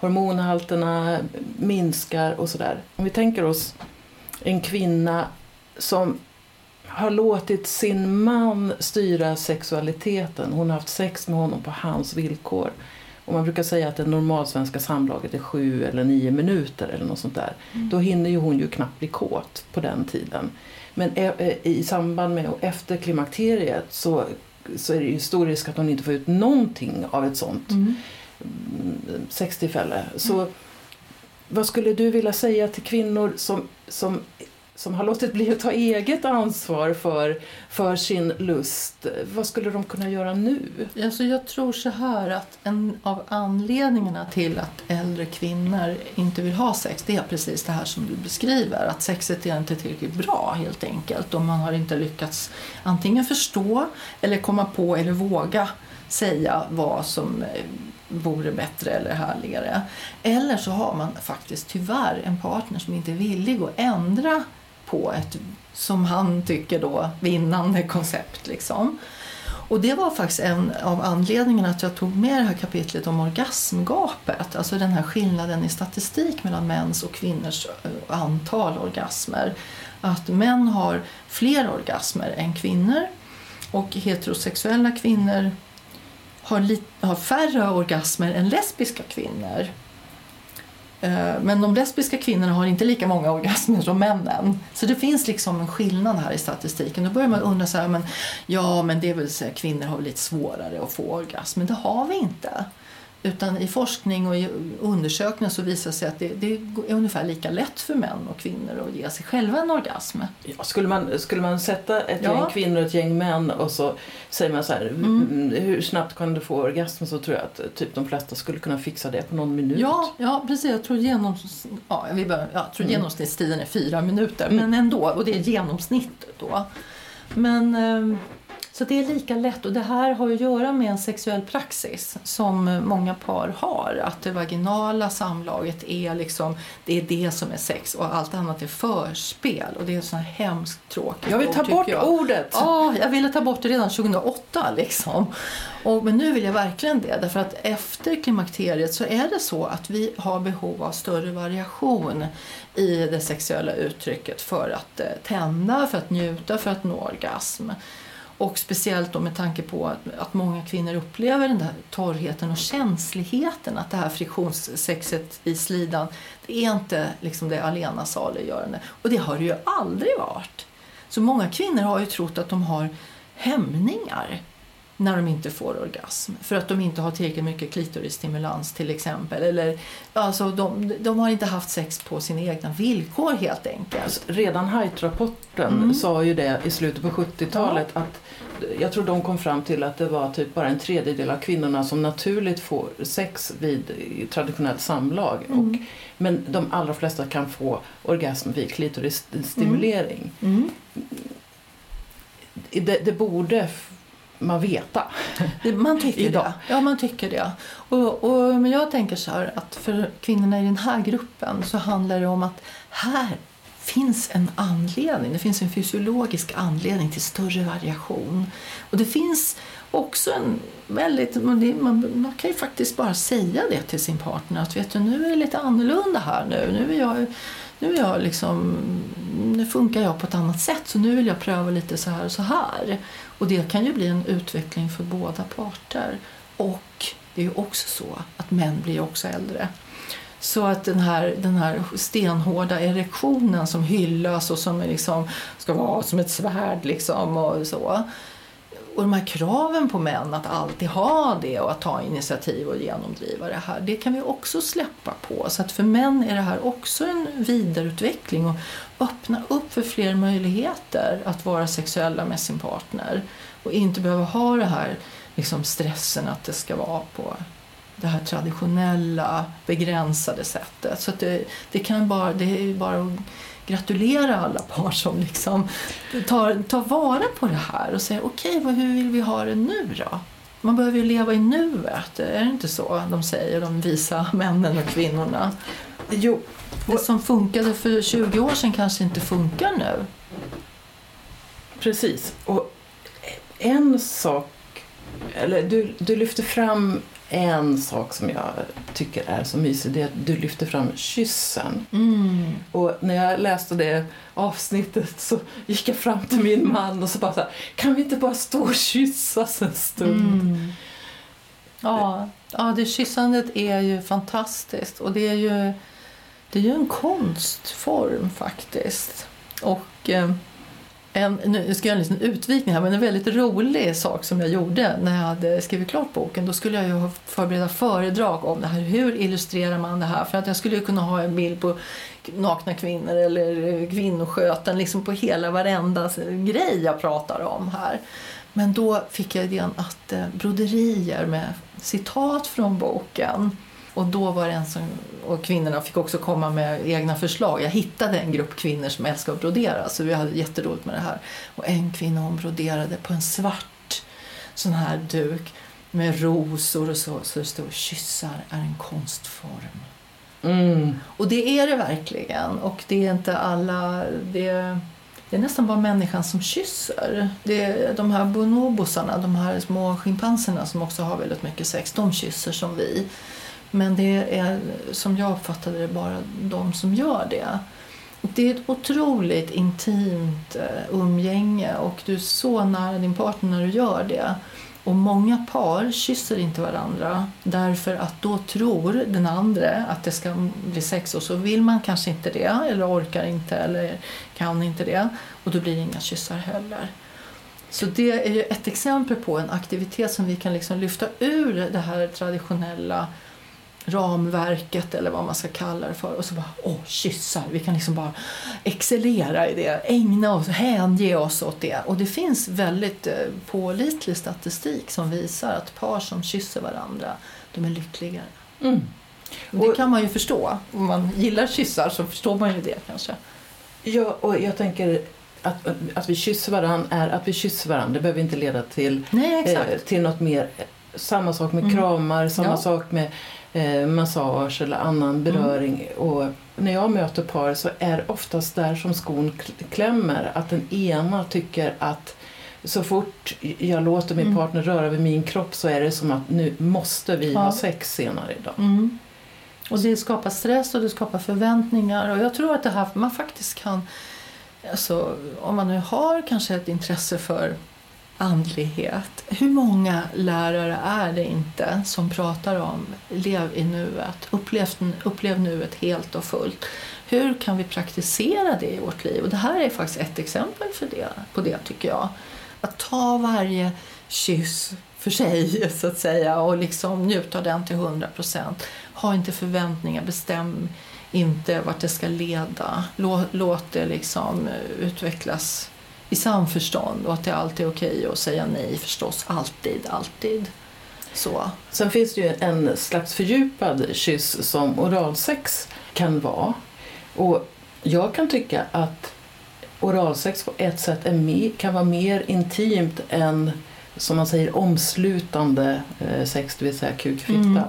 Speaker 1: hormonhalterna minskar och sådär. Om vi tänker oss en kvinna som har låtit sin man styra sexualiteten. Hon har haft sex med honom på hans villkor. Och man brukar säga att det normalsvenska samlaget är sju eller nio minuter eller något sånt där. Mm. Då hinner ju hon ju knappt bli kåt på den tiden. Men i samband med och efter klimakteriet så, så är det ju stor risk att hon inte får ut någonting av ett sånt mm. sextillfälle. Så vad skulle du vilja säga till kvinnor som, som som har låtit bli att ta eget ansvar för, för sin lust. Vad skulle de kunna göra nu?
Speaker 2: Alltså jag tror så här att en av anledningarna till att äldre kvinnor inte vill ha sex det är precis det här som du beskriver. Att sexet är inte tillräckligt bra helt enkelt. Och man har inte lyckats antingen förstå eller komma på eller våga säga vad som eh, vore bättre eller härligare. Eller så har man faktiskt tyvärr en partner som inte är villig att ändra på ett, som han tycker då, vinnande koncept. Liksom. Och det var faktiskt en av anledningarna att jag tog med det här kapitlet om orgasmgapet. Alltså den här skillnaden i statistik mellan mäns och kvinnors eh, antal orgasmer. Att män har fler orgasmer än kvinnor och heterosexuella kvinnor har, har färre orgasmer än lesbiska kvinnor. Eh, men de lesbiska kvinnorna har inte lika många orgasmer som männen. Så det finns liksom en skillnad här i statistiken. Då börjar man undra så här, men, ja men det är väl så här, kvinnor har lite svårare att få orgasm. Men det har vi inte. Utan i forskning och i undersökningar så visar det sig att det, det, är ungefär lika lätt för män och kvinnor att ge sig själva en orgasm.
Speaker 1: Ja, skulle, man, skulle man sätta ett ja. gäng kvinnor och ett gäng män och så säger man så här, mm. hur snabbt kan du få orgasm? Så tror jag att typ de flesta skulle kunna fixa det på någon minut.
Speaker 2: Ja, ja precis. Jag tror, genoms, ja, vi bör, jag tror mm. genomsnittstiden är fyra minuter, mm. men ändå. Och det är genomsnittet då. Men... Eh, så det är lika lätt och det här har att göra med en sexuell praxis som många par har. Att det vaginala samlaget är liksom, det är det som är sex och allt annat är förspel. Och det är så hemskt tråkigt
Speaker 1: Jag vill ta bort jag. ordet!
Speaker 2: Ja, jag ville ta bort det redan 2008 liksom. Och, men nu vill jag verkligen det därför att efter klimakteriet så är det så att vi har behov av större variation i det sexuella uttrycket för att eh, tända, för att njuta, för att nå orgasm. Och speciellt då med tanke på att, att många kvinnor upplever den där torrheten och känsligheten. Att det här friktionssexet i slidan, det är inte liksom det alena saliggörande. Och det har det ju aldrig varit. Så många kvinnor har ju trott att de har hämningar när de inte får orgasm. För att de inte har tillräckligt mycket klitorisstimulans till exempel. Eller, alltså de, de har inte haft sex på sina egna villkor helt enkelt. Alltså,
Speaker 1: redan Height-rapporten mm. sa ju det i slutet på 70-talet ja. att jag tror de kom fram till att det var typ bara en tredjedel av kvinnorna som naturligt får sex vid traditionellt samlag. Mm. Och, men de allra flesta kan få orgasm vid klitorisstimulering. Mm. mm. Det, det borde man veta.
Speaker 2: Man tycker det. Ja, man tycker det. Och, och, men jag tänker så här att för kvinnorna i den här gruppen så handlar det om att här finns en anledning. Det finns en fysiologisk anledning till större variation. Och det finns också en väldigt... Man, man, kan ju faktiskt bara säga det till sin partner att vet du, nu är det lite annorlunda här nu. Nu är jag, nu är jag liksom... Nu funkar jag på ett annat sätt så nu vill jag pröva lite så här och så här. Och det kan ju bli en utveckling för båda parter. Och det är ju också så att män blir också äldre. Så att den här, den här stenhårda erektionen som hyllas och som liksom ska vara som ett svärd liksom och så. Och de här kraven på män att alltid ha det och att ta initiativ och genomdriva det här, det kan vi också släppa på. Så att för män är det här också en vidareutveckling och öppna upp för fler möjligheter att vara sexuella med sin partner och inte behöva ha det här liksom stressen att det ska vara på det här traditionella, begränsade sättet. Så det, det, kan bara, det är bara att gratulera alla par som liksom tar, tar vara på det här och säger okej, okay, hur vill vi ha det nu då? Man behöver ju leva i nuet, är det inte så de säger, de visa männen och kvinnorna? Jo. Det som funkade för 20 år sedan kanske inte funkar nu.
Speaker 1: Precis. Och en sak, eller du, du lyfter fram en sak som jag tycker är så mysig, det är att du lyfter fram kyssen.
Speaker 2: Mm.
Speaker 1: Och när jag läste det avsnittet så gick jag fram till min man och så bara så här, kan vi inte bara stå och kyssas en stund?
Speaker 2: Mm. Ja, ja, det kyssandet är ju fantastiskt och det är ju, det är ju en konstform faktiskt. Och... Eh, en, nu ska jag göra en liten utvikning här, men en väldigt rolig sak som jag gjorde när jag hade skrivit klart boken. Då skulle jag ju förbereda föredrag om det här. Hur illustrerar man det här? För att jag skulle kunna ha en bild på nakna kvinnor eller kvinnosköten liksom på hela varenda grej jag pratar om här. Men då fick jag idén att eh, broderier med citat från boken och då var det en som, och kvinnorna fick också komma med egna förslag. Jag hittade en grupp kvinnor som älskar att brodera så vi hade jätteroligt med det här. Och en kvinna hon broderade på en svart sån här duk med rosor och så, så det stod kyssar är en konstform.
Speaker 1: Mm.
Speaker 2: Och det är det verkligen. Och det är inte alla... Det, det är nästan bara människan som kysser. Det är de här bonobosarna, de här små schimpanserna som också har väldigt mycket sex, de kysser som vi. Men det är som jag uppfattade det bara de som gör det. Det är ett otroligt intimt eh, umgänge och du är så nära din partner när du gör det. Och många par kysser inte varandra därför att då tror den andra att det ska bli sex och så vill man kanske inte det eller orkar inte eller kan inte det och då blir det inga kyssar heller. Så det är ju ett exempel på en aktivitet som vi kan liksom lyfta ur det här traditionella ramverket eller vad man ska kalla det för och så bara åh kyssar, vi kan liksom bara excellera i det, ägna oss, hänge oss åt det och det finns väldigt eh, pålitlig statistik som visar att par som kysser varandra de är lyckligare.
Speaker 1: Mm.
Speaker 2: Och det kan man ju förstå, om man gillar kyssar så förstår man ju det kanske.
Speaker 1: Ja, och jag tänker att, att vi kysser varandra är att vi kysser varandra, det behöver inte leda till,
Speaker 2: Nej,
Speaker 1: eh, till något mer. Samma sak med mm. kramar, samma ja. sak med eh, massage eller annan beröring. Mm. Och när jag möter par så är oftast där som skon klämmer att den ena tycker att så fort jag låter min mm. partner röra vid min kropp så är det som att nu måste vi ja. ha sex senare idag.
Speaker 2: Mm. Och det skapar stress och det skapar förväntningar och jag tror att det här man faktiskt kan Alltså, om man nu har kanske ett intresse för andlighet. Hur många lärare är det inte som pratar om lev i nuet, upplev, upplev nuet helt och fullt. Hur kan vi praktisera det i vårt liv? Och det här är faktiskt ett exempel för det, på det tycker jag. Att ta varje kyss för sig [LAUGHS] så att säga och liksom njuta av den till 100 procent. Ha inte förväntningar, bestäm inte vart det ska leda. Låt, låt det liksom eh, utvecklas i samförstånd och att det alltid är okej att säga nej förstås. Alltid, alltid. Så.
Speaker 1: Sen finns det ju en slags fördjupad kyss som oralsex kan vara. Och jag kan tycka att oralsex på ett sätt mer, kan vara mer intimt än som man säger omslutande eh, sex, det vill säga kuk Mm.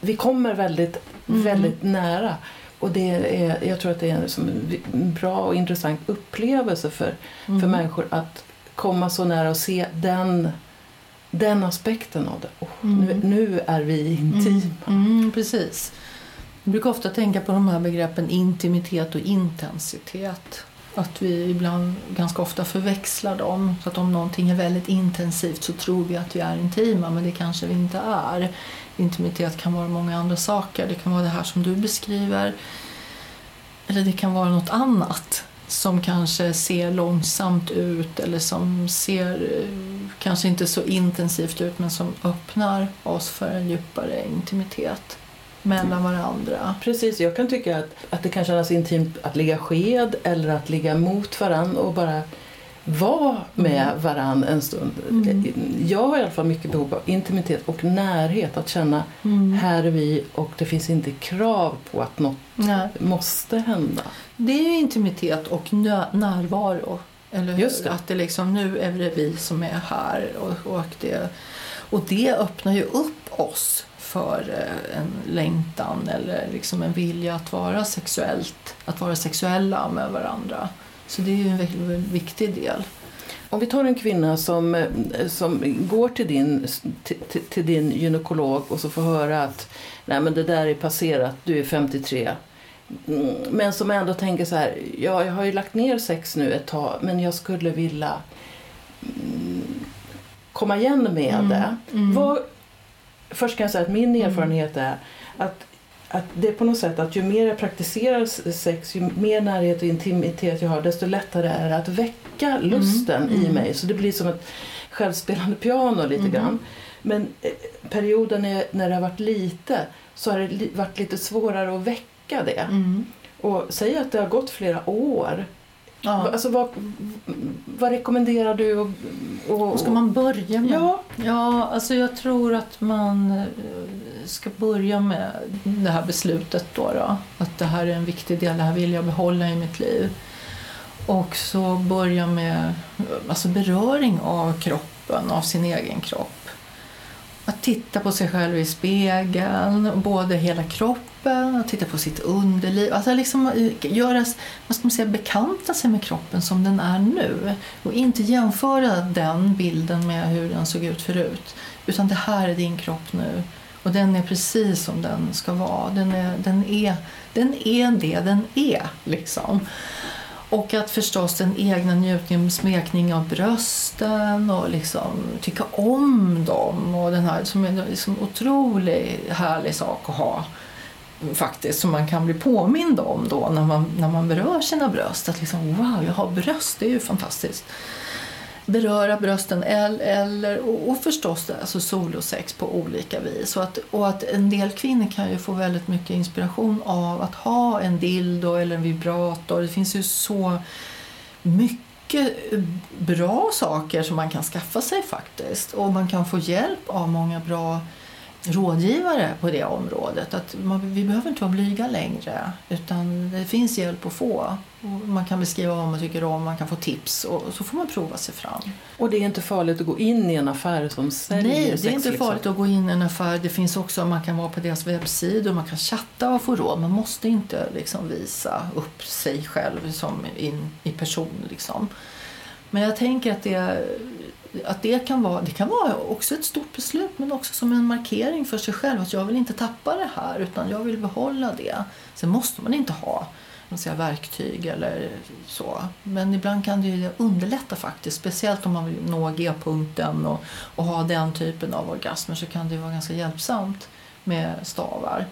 Speaker 1: Vi kommer väldigt, mm. väldigt nära. Och det är, jag tror att det är som en bra och intressant upplevelse för, mm. för människor att komma så nära och se den, den aspekten av det. Oh, mm. nu, nu, är vi intima.
Speaker 2: Mm. mm. precis. Jag brukar ofta tänka på de här begreppen intimitet och intensitet. Att vi ibland ganska ofta förväxlar dem. Så att om någonting är väldigt intensivt så tror vi att vi är intima men det kanske vi inte är intimitet kan vara många andra saker. Det kan vara det här som du beskriver. Eller det kan vara något annat som kanske ser långsamt ut eller som ser kanske inte så intensivt ut men som öppnar oss för en djupare intimitet mellan varandra.
Speaker 1: Precis, jag kan tycka att, att det kan kännas intimt att ligga sked eller att ligga mot varandra och bara vara med varann en stund.
Speaker 2: Mm.
Speaker 1: Jag har i alla fall mycket behov av intimitet och närhet. Att känna
Speaker 2: Mm.
Speaker 1: här är vi och det finns inte krav på att något
Speaker 2: Nej.
Speaker 1: måste hända.
Speaker 2: Det är ju intimitet och närvaro. Eller hur?
Speaker 1: Just det.
Speaker 2: Att det liksom, nu är det vi som är här. Och, och, det, och det öppnar ju upp oss för eh, en längtan eller liksom en vilja att vara sexuellt, att vara sexuella med varandra. Så det är ju en väldigt, viktig del.
Speaker 1: Om vi tar en kvinna som, eh, som går till din, till, till- din gynekolog och så får höra att Nej, men det där är passerat, du är 53. Mm, Men som ändå tänker så här, ja, jag har ju lagt ner sex nu ett tag men jag skulle vilja mm, komma igen med
Speaker 2: Mm,
Speaker 1: det.
Speaker 2: mm.
Speaker 1: Vad, först kan jag säga att min erfarenhet är att, att det är på något sätt att ju mer jag praktiserar sex, ju mer närhet och intimitet jag har desto lättare är det att väcka lusten i
Speaker 2: mm.
Speaker 1: mig. Så det blir som ett självspelande piano lite
Speaker 2: Mhm.
Speaker 1: grann. Men eh, perioden när, när det har varit lite så har det varit lite svårare att väcka det.
Speaker 2: Mm.
Speaker 1: Och säg att det har gått flera år.
Speaker 2: Ja.
Speaker 1: Alltså, vad, vad rekommenderar du? Och, och,
Speaker 2: Vad ska man börja med?
Speaker 1: Ja,
Speaker 2: Ja, alltså jag tror att man eh, ska börja med det här beslutet då, då. Att det här är en viktig del, det här vill jag behålla i mitt liv. Och så börja med alltså beröring av kroppen, av sin egen kropp. Att titta på sig själv i spegeln, både hela kroppen, att titta på sitt underliv. Alltså liksom eh, göra, vad ska man säga, bekanta sig med kroppen som den är nu. Och inte jämföra den bilden med hur den såg ut förut. Utan det här är din kropp nu. Och den är precis som den ska vara. Den är, den är, den är det den är. Liksom. Och att förstås den egna njutningen, smekning av brösten och liksom tycka om dem. Och den här som är en liksom otroligt härlig sak att ha faktiskt som man kan bli påmind om då när man, när man berör sina bröst. Att liksom, wow, jag har bröst, det är ju fantastiskt. Beröra brösten eller, och, och förstås alltså solosex på olika vis. Och att, och att en del kvinnor kan ju få väldigt mycket inspiration av att ha en dildo eller en vibrator. Det finns ju så mycket bra saker som man kan skaffa sig faktiskt. Och man kan få hjälp av många bra rådgivare på det området. Att man, vi behöver inte vara blyga längre utan det finns hjälp att få. Och man kan beskriva vad man tycker om, man kan få tips och så får man prova sig fram.
Speaker 1: och det är inte farligt att gå in i en affär som säljer
Speaker 2: Nej, det är
Speaker 1: sex,
Speaker 2: inte
Speaker 1: liksom.
Speaker 2: farligt att gå in i en affär. Det finns också, man kan vara på deras webbsidor, man kan chatta och få råd. Man måste inte liksom visa upp sig själv som in, i person. Liksom. Men jag tänker att det, att det kan vara det kan vara också ett stort beslut men också som en markering för sig själv att jag vill inte tappa det här utan jag vill behålla det. Sen måste man inte ha säga, verktyg eller så. Men ibland kan det ju underlätta faktiskt. Speciellt om man vill nå G-punkten och, och ha den typen av orgasmer så kan det ju vara ganska hjälpsamt med stavar.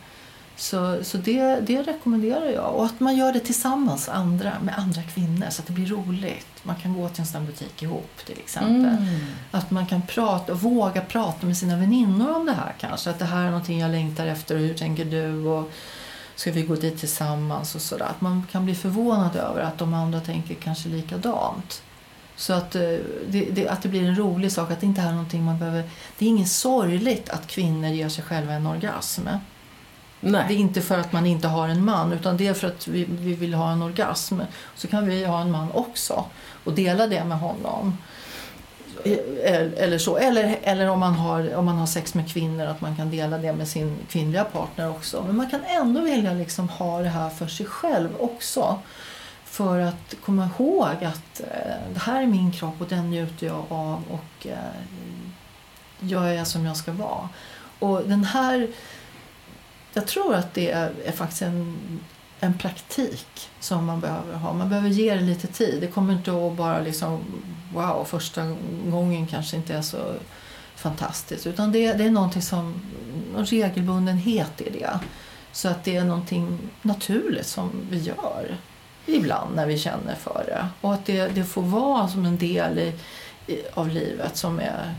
Speaker 2: Så, så det, det rekommenderar jag. Och att man gör det tillsammans andra, med andra kvinnor så att det blir roligt. Man kan gå till en sån här butik ihop till exempel.
Speaker 1: Mm.
Speaker 2: Att man kan prata, våga prata med sina väninnor om det här kanske. Att det här är någonting jag längtar efter och hur tänker du? Och ska vi gå dit tillsammans och sådär. Att man kan bli förvånad över att de andra tänker kanske likadant. Så att eh, det, det, att det blir en rolig sak, att det inte är någonting man behöver... Det är inget sorgligt att kvinnor ger sig själva en orgasm.
Speaker 1: Nej.
Speaker 2: Det är inte för att man inte har en man utan det är för att vi, vi vill ha en orgasm. Så kan vi ha en man också och dela det med honom. E, eller, så. Eller, eller om, man har, om man har sex med kvinnor att man kan dela det med sin kvinnliga partner också. Men man kan ändå vilja liksom ha det här för sig själv också. För att komma ihåg att eh, det här är min kropp och den njuter jag av och eh, jag är som jag ska vara. Och den här jag tror att det är, är faktiskt en, en praktik som man behöver ha. Man behöver ge det lite tid. Det kommer inte att bara liksom, wow, första gången kanske inte är så fantastiskt. Utan det, det är någonting som, någon regelbundenhet i det. Så att det är någonting naturligt som vi gör ibland när vi känner för det. Och att det, det får vara som en del i, i, av livet som är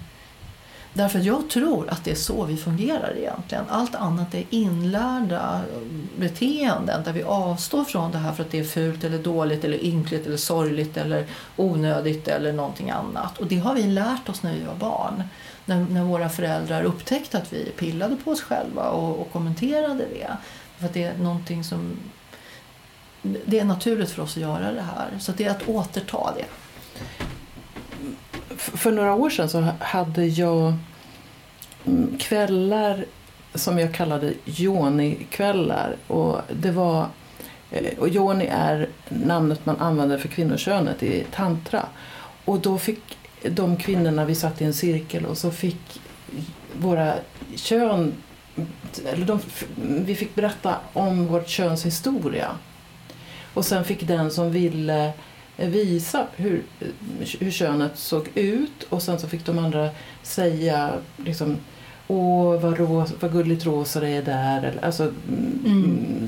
Speaker 2: Därför att jag tror att det är så vi fungerar egentligen. Allt annat är inlärda um, beteenden där vi avstår från det här för att det är fult eller dåligt eller ynkligt eller sorgligt eller onödigt eller någonting annat. Och det har vi lärt oss när vi var barn. När, när våra föräldrar upptäckte att vi pillade på oss själva och, och kommenterade det. För att det är någonting som det är naturligt för oss att göra det här. Så det är att återta det.
Speaker 1: För några år sedan så hade jag kvällar som jag kallade Joni-kvällar. Och det var, eh, och Joni är namnet man använder för kvinnokönet i tantra. Och då fick de kvinnorna, vi satt i en cirkel och så fick våra kön, eller de, vi fick berätta om vårt köns historia. Och sen fick den som ville visa hur, hur könet såg ut och sen så fick de andra säga liksom Åh, vad, ros, vad gulligt rosa det är där. Eller, alltså, mm. mm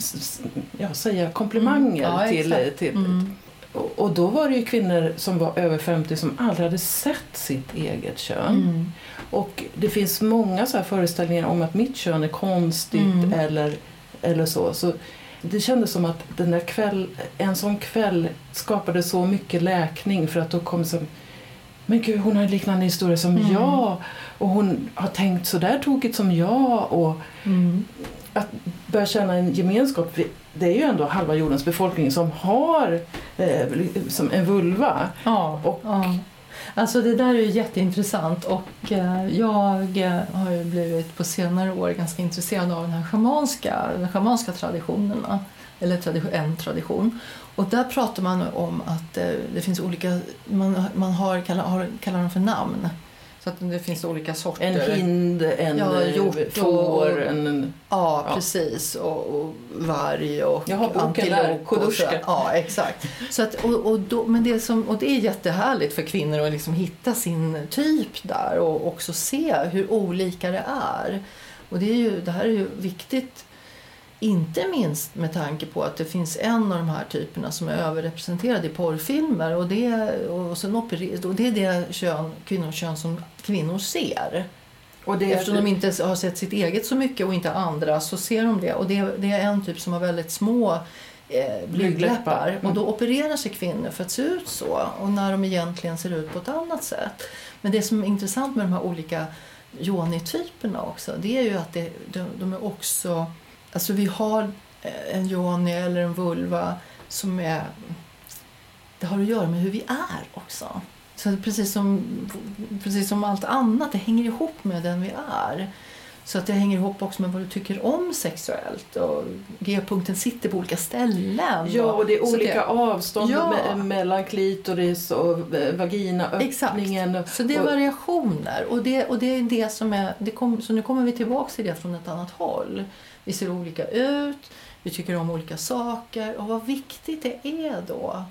Speaker 1: ja, säga komplimanger mm. ja, till... till mm. och, och, då var det ju kvinnor som var över 50 som aldrig hade sett sitt eget kön. Mm. Och det finns många så föreställningar om att mitt kön är konstigt mm. eller, eller så. så det kändes som att den där kväll, en sån kväll skapade så mycket läkning för att då kom som men gud, hon har en liknande historia som mm. jag och hon har tänkt så där tokigt som jag. Och mm. Att börja känna en gemenskap, det är ju ändå halva jordens befolkning som har eh, som en vulva.
Speaker 2: Ja, och, ja. Alltså det där är ju jätteintressant och eh, jag eh, har ju blivit på senare år ganska intresserad av den här schamanska, de schamanska traditionerna, eller en tradition. Och där pratar man om att eh, det finns olika, man, man har, kallar, har, kallar dem för namn. Så att det finns olika sorter.
Speaker 1: En hind, en ja, hjort, får, en...
Speaker 2: Ja, ja, precis. Och, och varg och
Speaker 1: Jag har boken där,
Speaker 2: Ja, exakt. Så att, och, och, då, men det som, och det är jättehärligt för kvinnor att liksom hitta sin typ där och också se hur olika det är. Och det, är ju, det här är ju viktigt inte minst med tanke på att det finns en av de här typerna som är överrepresenterad i porrfilmer och det, och sen operer, och det är det kön, kvinnokön som kvinnor ser. Och det, Eftersom de inte har sett sitt eget så mycket och inte andra så ser de det. Och det, det är en typ som har väldigt små eh, blygdläppar. Mm. Och då opererar sig kvinnor för att se ut så. Och när de egentligen ser ut på ett annat sätt. Men det som är intressant med de här olika yoni-typerna också det är ju att det, de, de är också Alltså vi har eh, en yoni eller en vulva som är... Det har att göra med hur vi är också. Så precis som, precis som allt annat, det hänger ihop med den vi är. Så att det hänger ihop också med vad du tycker om sexuellt. Och G-punkten sitter på olika ställen.
Speaker 1: Ja, och det är olika det, avstånd ja. me mellan klitoris och eh, vaginaöppningen.
Speaker 2: Exakt. Så det är variationer. Och det, och det är det som är... Det kom, så nu kommer vi tillbaka till det från ett annat håll. Vi ser olika ut, vi tycker om olika saker och vad viktigt det är då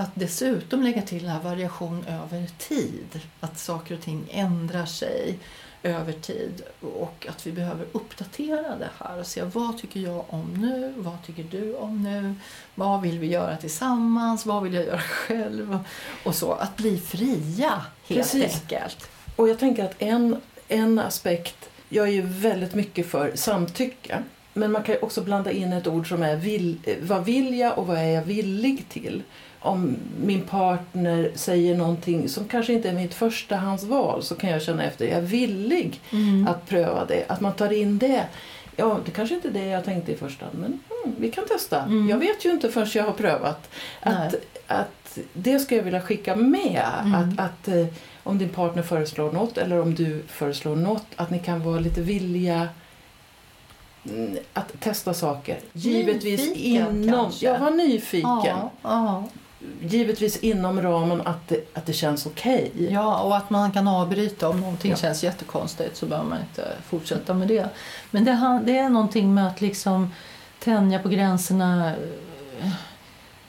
Speaker 2: att dessutom lägga till den här variation över tid. Att saker och ting ändrar sig över tid och att vi behöver uppdatera det här och se vad tycker jag om nu, vad tycker du om nu, vad vill vi göra tillsammans, vad vill jag göra själv och så. Att bli fria helt Precis. enkelt.
Speaker 1: Och jag tänker att en, en aspekt jag är ju väldigt mycket för samtycke. Men man kan också blanda in ett ord som är vill, vad vill jag och vad är jag villig till? Om min partner säger någonting som kanske inte är mitt förstahandsval så kan jag känna efter, är jag villig mm. att pröva det? Att man tar in det. Ja, det kanske inte är det jag tänkte i första hand, men mm, vi kan testa. Mm. Jag vet ju inte förrän jag har prövat. Att, att det ska jag vilja skicka med. Mm. Att, att eh, om din partner föreslår något eller om du föreslår något, att ni kan vara lite villiga mm, att testa saker.
Speaker 2: Givetvis nyfiken,
Speaker 1: inom... Kanske. Ja, var nyfiken. Ja, ja. Givetvis inom ramen att det, att det känns okej. Okay.
Speaker 2: Ja, och att man kan avbryta om någonting ja. känns jättekonstigt så behöver man inte fortsätta med det. Men det, det är någonting med att liksom tänja på gränserna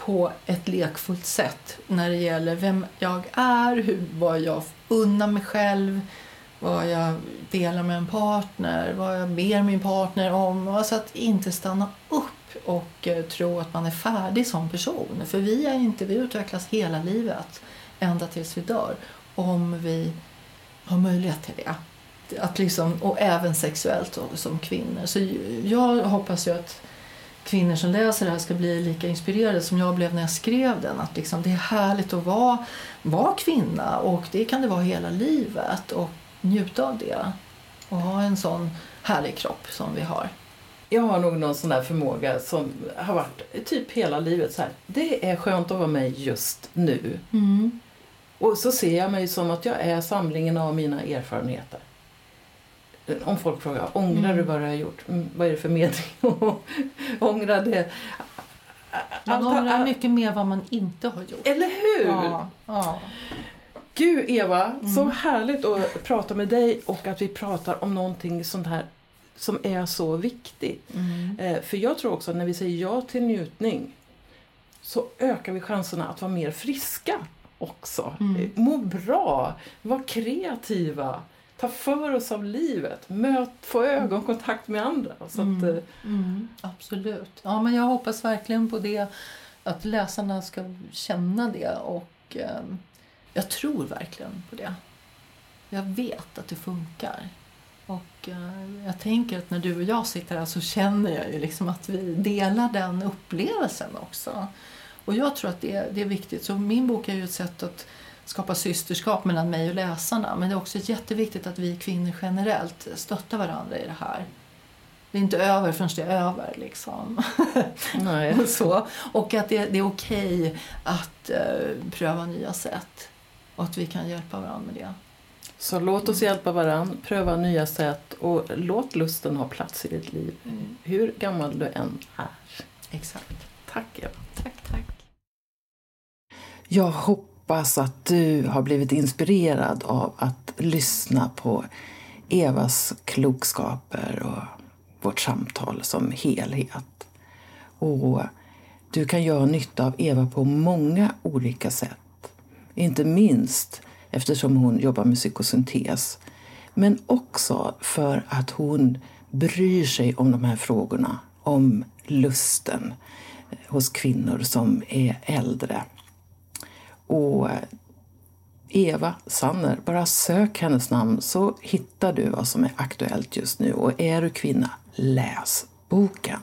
Speaker 2: på ett lekfullt sätt när det gäller vem jag är, hur, vad jag unnar mig själv, vad jag delar med en partner, vad jag ber min partner om. Alltså att inte stanna upp och eh, tro att man är färdig som person. För vi är inte, vi utvecklas hela livet, ända tills vi dör, om vi har möjlighet till det. att, liksom, och även sexuellt då, som kvinnor. Så jag hoppas ju att kvinnor som läser det här ska bli lika inspirerade som jag blev när jag skrev den. Att liksom, det är härligt att vara, vara kvinna och det kan det vara hela livet och njuta av det. Och ha en sån härlig kropp som vi har.
Speaker 1: Jag har nog någon sån där förmåga som har varit typ hela livet så här. Det är skönt att vara med just nu.
Speaker 2: Mm.
Speaker 1: Och så ser jag mig som att jag är samlingen av mina erfarenheter. Om folk frågar, ångrar du vad du har gjort? Mm, vad är det för mening [LAUGHS] ångra det?
Speaker 2: Man ångrar mycket mer vad man inte har gjort.
Speaker 1: Eller hur?
Speaker 2: Ja, ja.
Speaker 1: Gud Eva, så härligt att prata med dig och att vi pratar om någonting sånt här som är så viktigt.
Speaker 2: Mm.
Speaker 1: Eh, För jag tror också att när vi säger ja till njutning så ökar vi chanserna att vara mer friska också.
Speaker 2: Mm.
Speaker 1: Eh, Må bra, vara kreativa, ta för oss av livet, möt, få ögonkontakt med andra. Så att,
Speaker 2: Mm.
Speaker 1: eh,
Speaker 2: Mm, absolut. Ja, men jag hoppas verkligen på det. Att läsarna ska känna det. Och eh, Jag tror verkligen på det. Jag vet att det funkar. Och eh, Jag tänker att när du och jag sitter här så känner jag ju liksom att vi delar den upplevelsen också. Och jag tror att det, det är viktigt. Så min bok är ju ett sätt att skapa systerskap mellan mig och läsarna. Men det är också jätteviktigt att vi kvinnor generellt stöttar varandra i det här. Det är inte över förrän det är över. Liksom. [LAUGHS]
Speaker 1: nej. [LAUGHS]
Speaker 2: Och så. Och att det, det är okej att eh, pröva nya sätt. Och att vi kan hjälpa varandra med det.
Speaker 1: Så låt oss hjälpa varandra, pröva nya sätt och låt lusten ha plats i ditt liv. Hur gammal du än är.
Speaker 2: Exakt.
Speaker 1: Tack Eva.
Speaker 2: Tack, tack.
Speaker 1: Jag hoppas hoppas att du har blivit inspirerad av att lyssna på Evas klokskaper och vårt samtal som helhet. Och du kan göra nytta av Eva på många olika sätt. Inte minst eftersom hon jobbar med psykosyntes. Men också för att hon bryr sig om de här frågorna, om lusten hos kvinnor som är äldre. Och Eva Sanner, bara sök hennes namn så hittar du vad som är aktuellt just nu. Och är du kvinna, läs boken.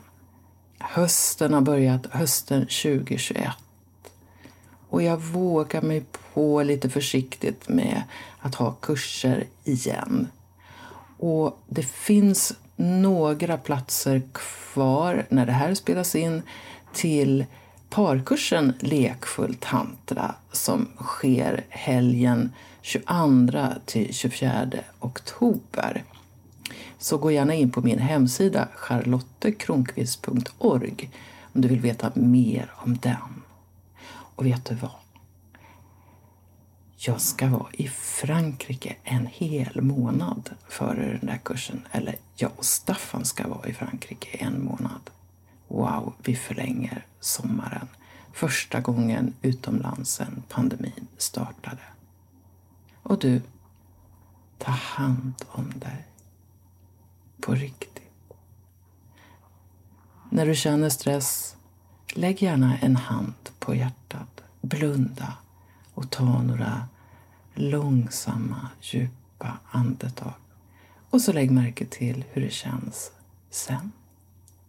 Speaker 1: Hösten har börjat, hösten 2021. Och jag vågar mig på lite försiktigt med att ha kurser igen. Och det finns några platser kvar när det här spelas in till parkursen Lekfull tantra som sker helgen 22 till 24 oktober. Så gå gärna in på min hemsida charlottekronqvist.org om du vill veta mer om den. Och vet du vad? Jag ska vara i Frankrike en hel månad före den där kursen. Eller jag och Staffan ska vara i Frankrike en månad. Wow, vi förlänger sommaren. Första gången utomlands sedan pandemin startade. Och du, ta hand om dig. På riktigt. När du känner stress, lägg gärna en hand på hjärtat. Blunda och ta några långsamma, djupa andetag. Och så lägg märke till hur det känns sen.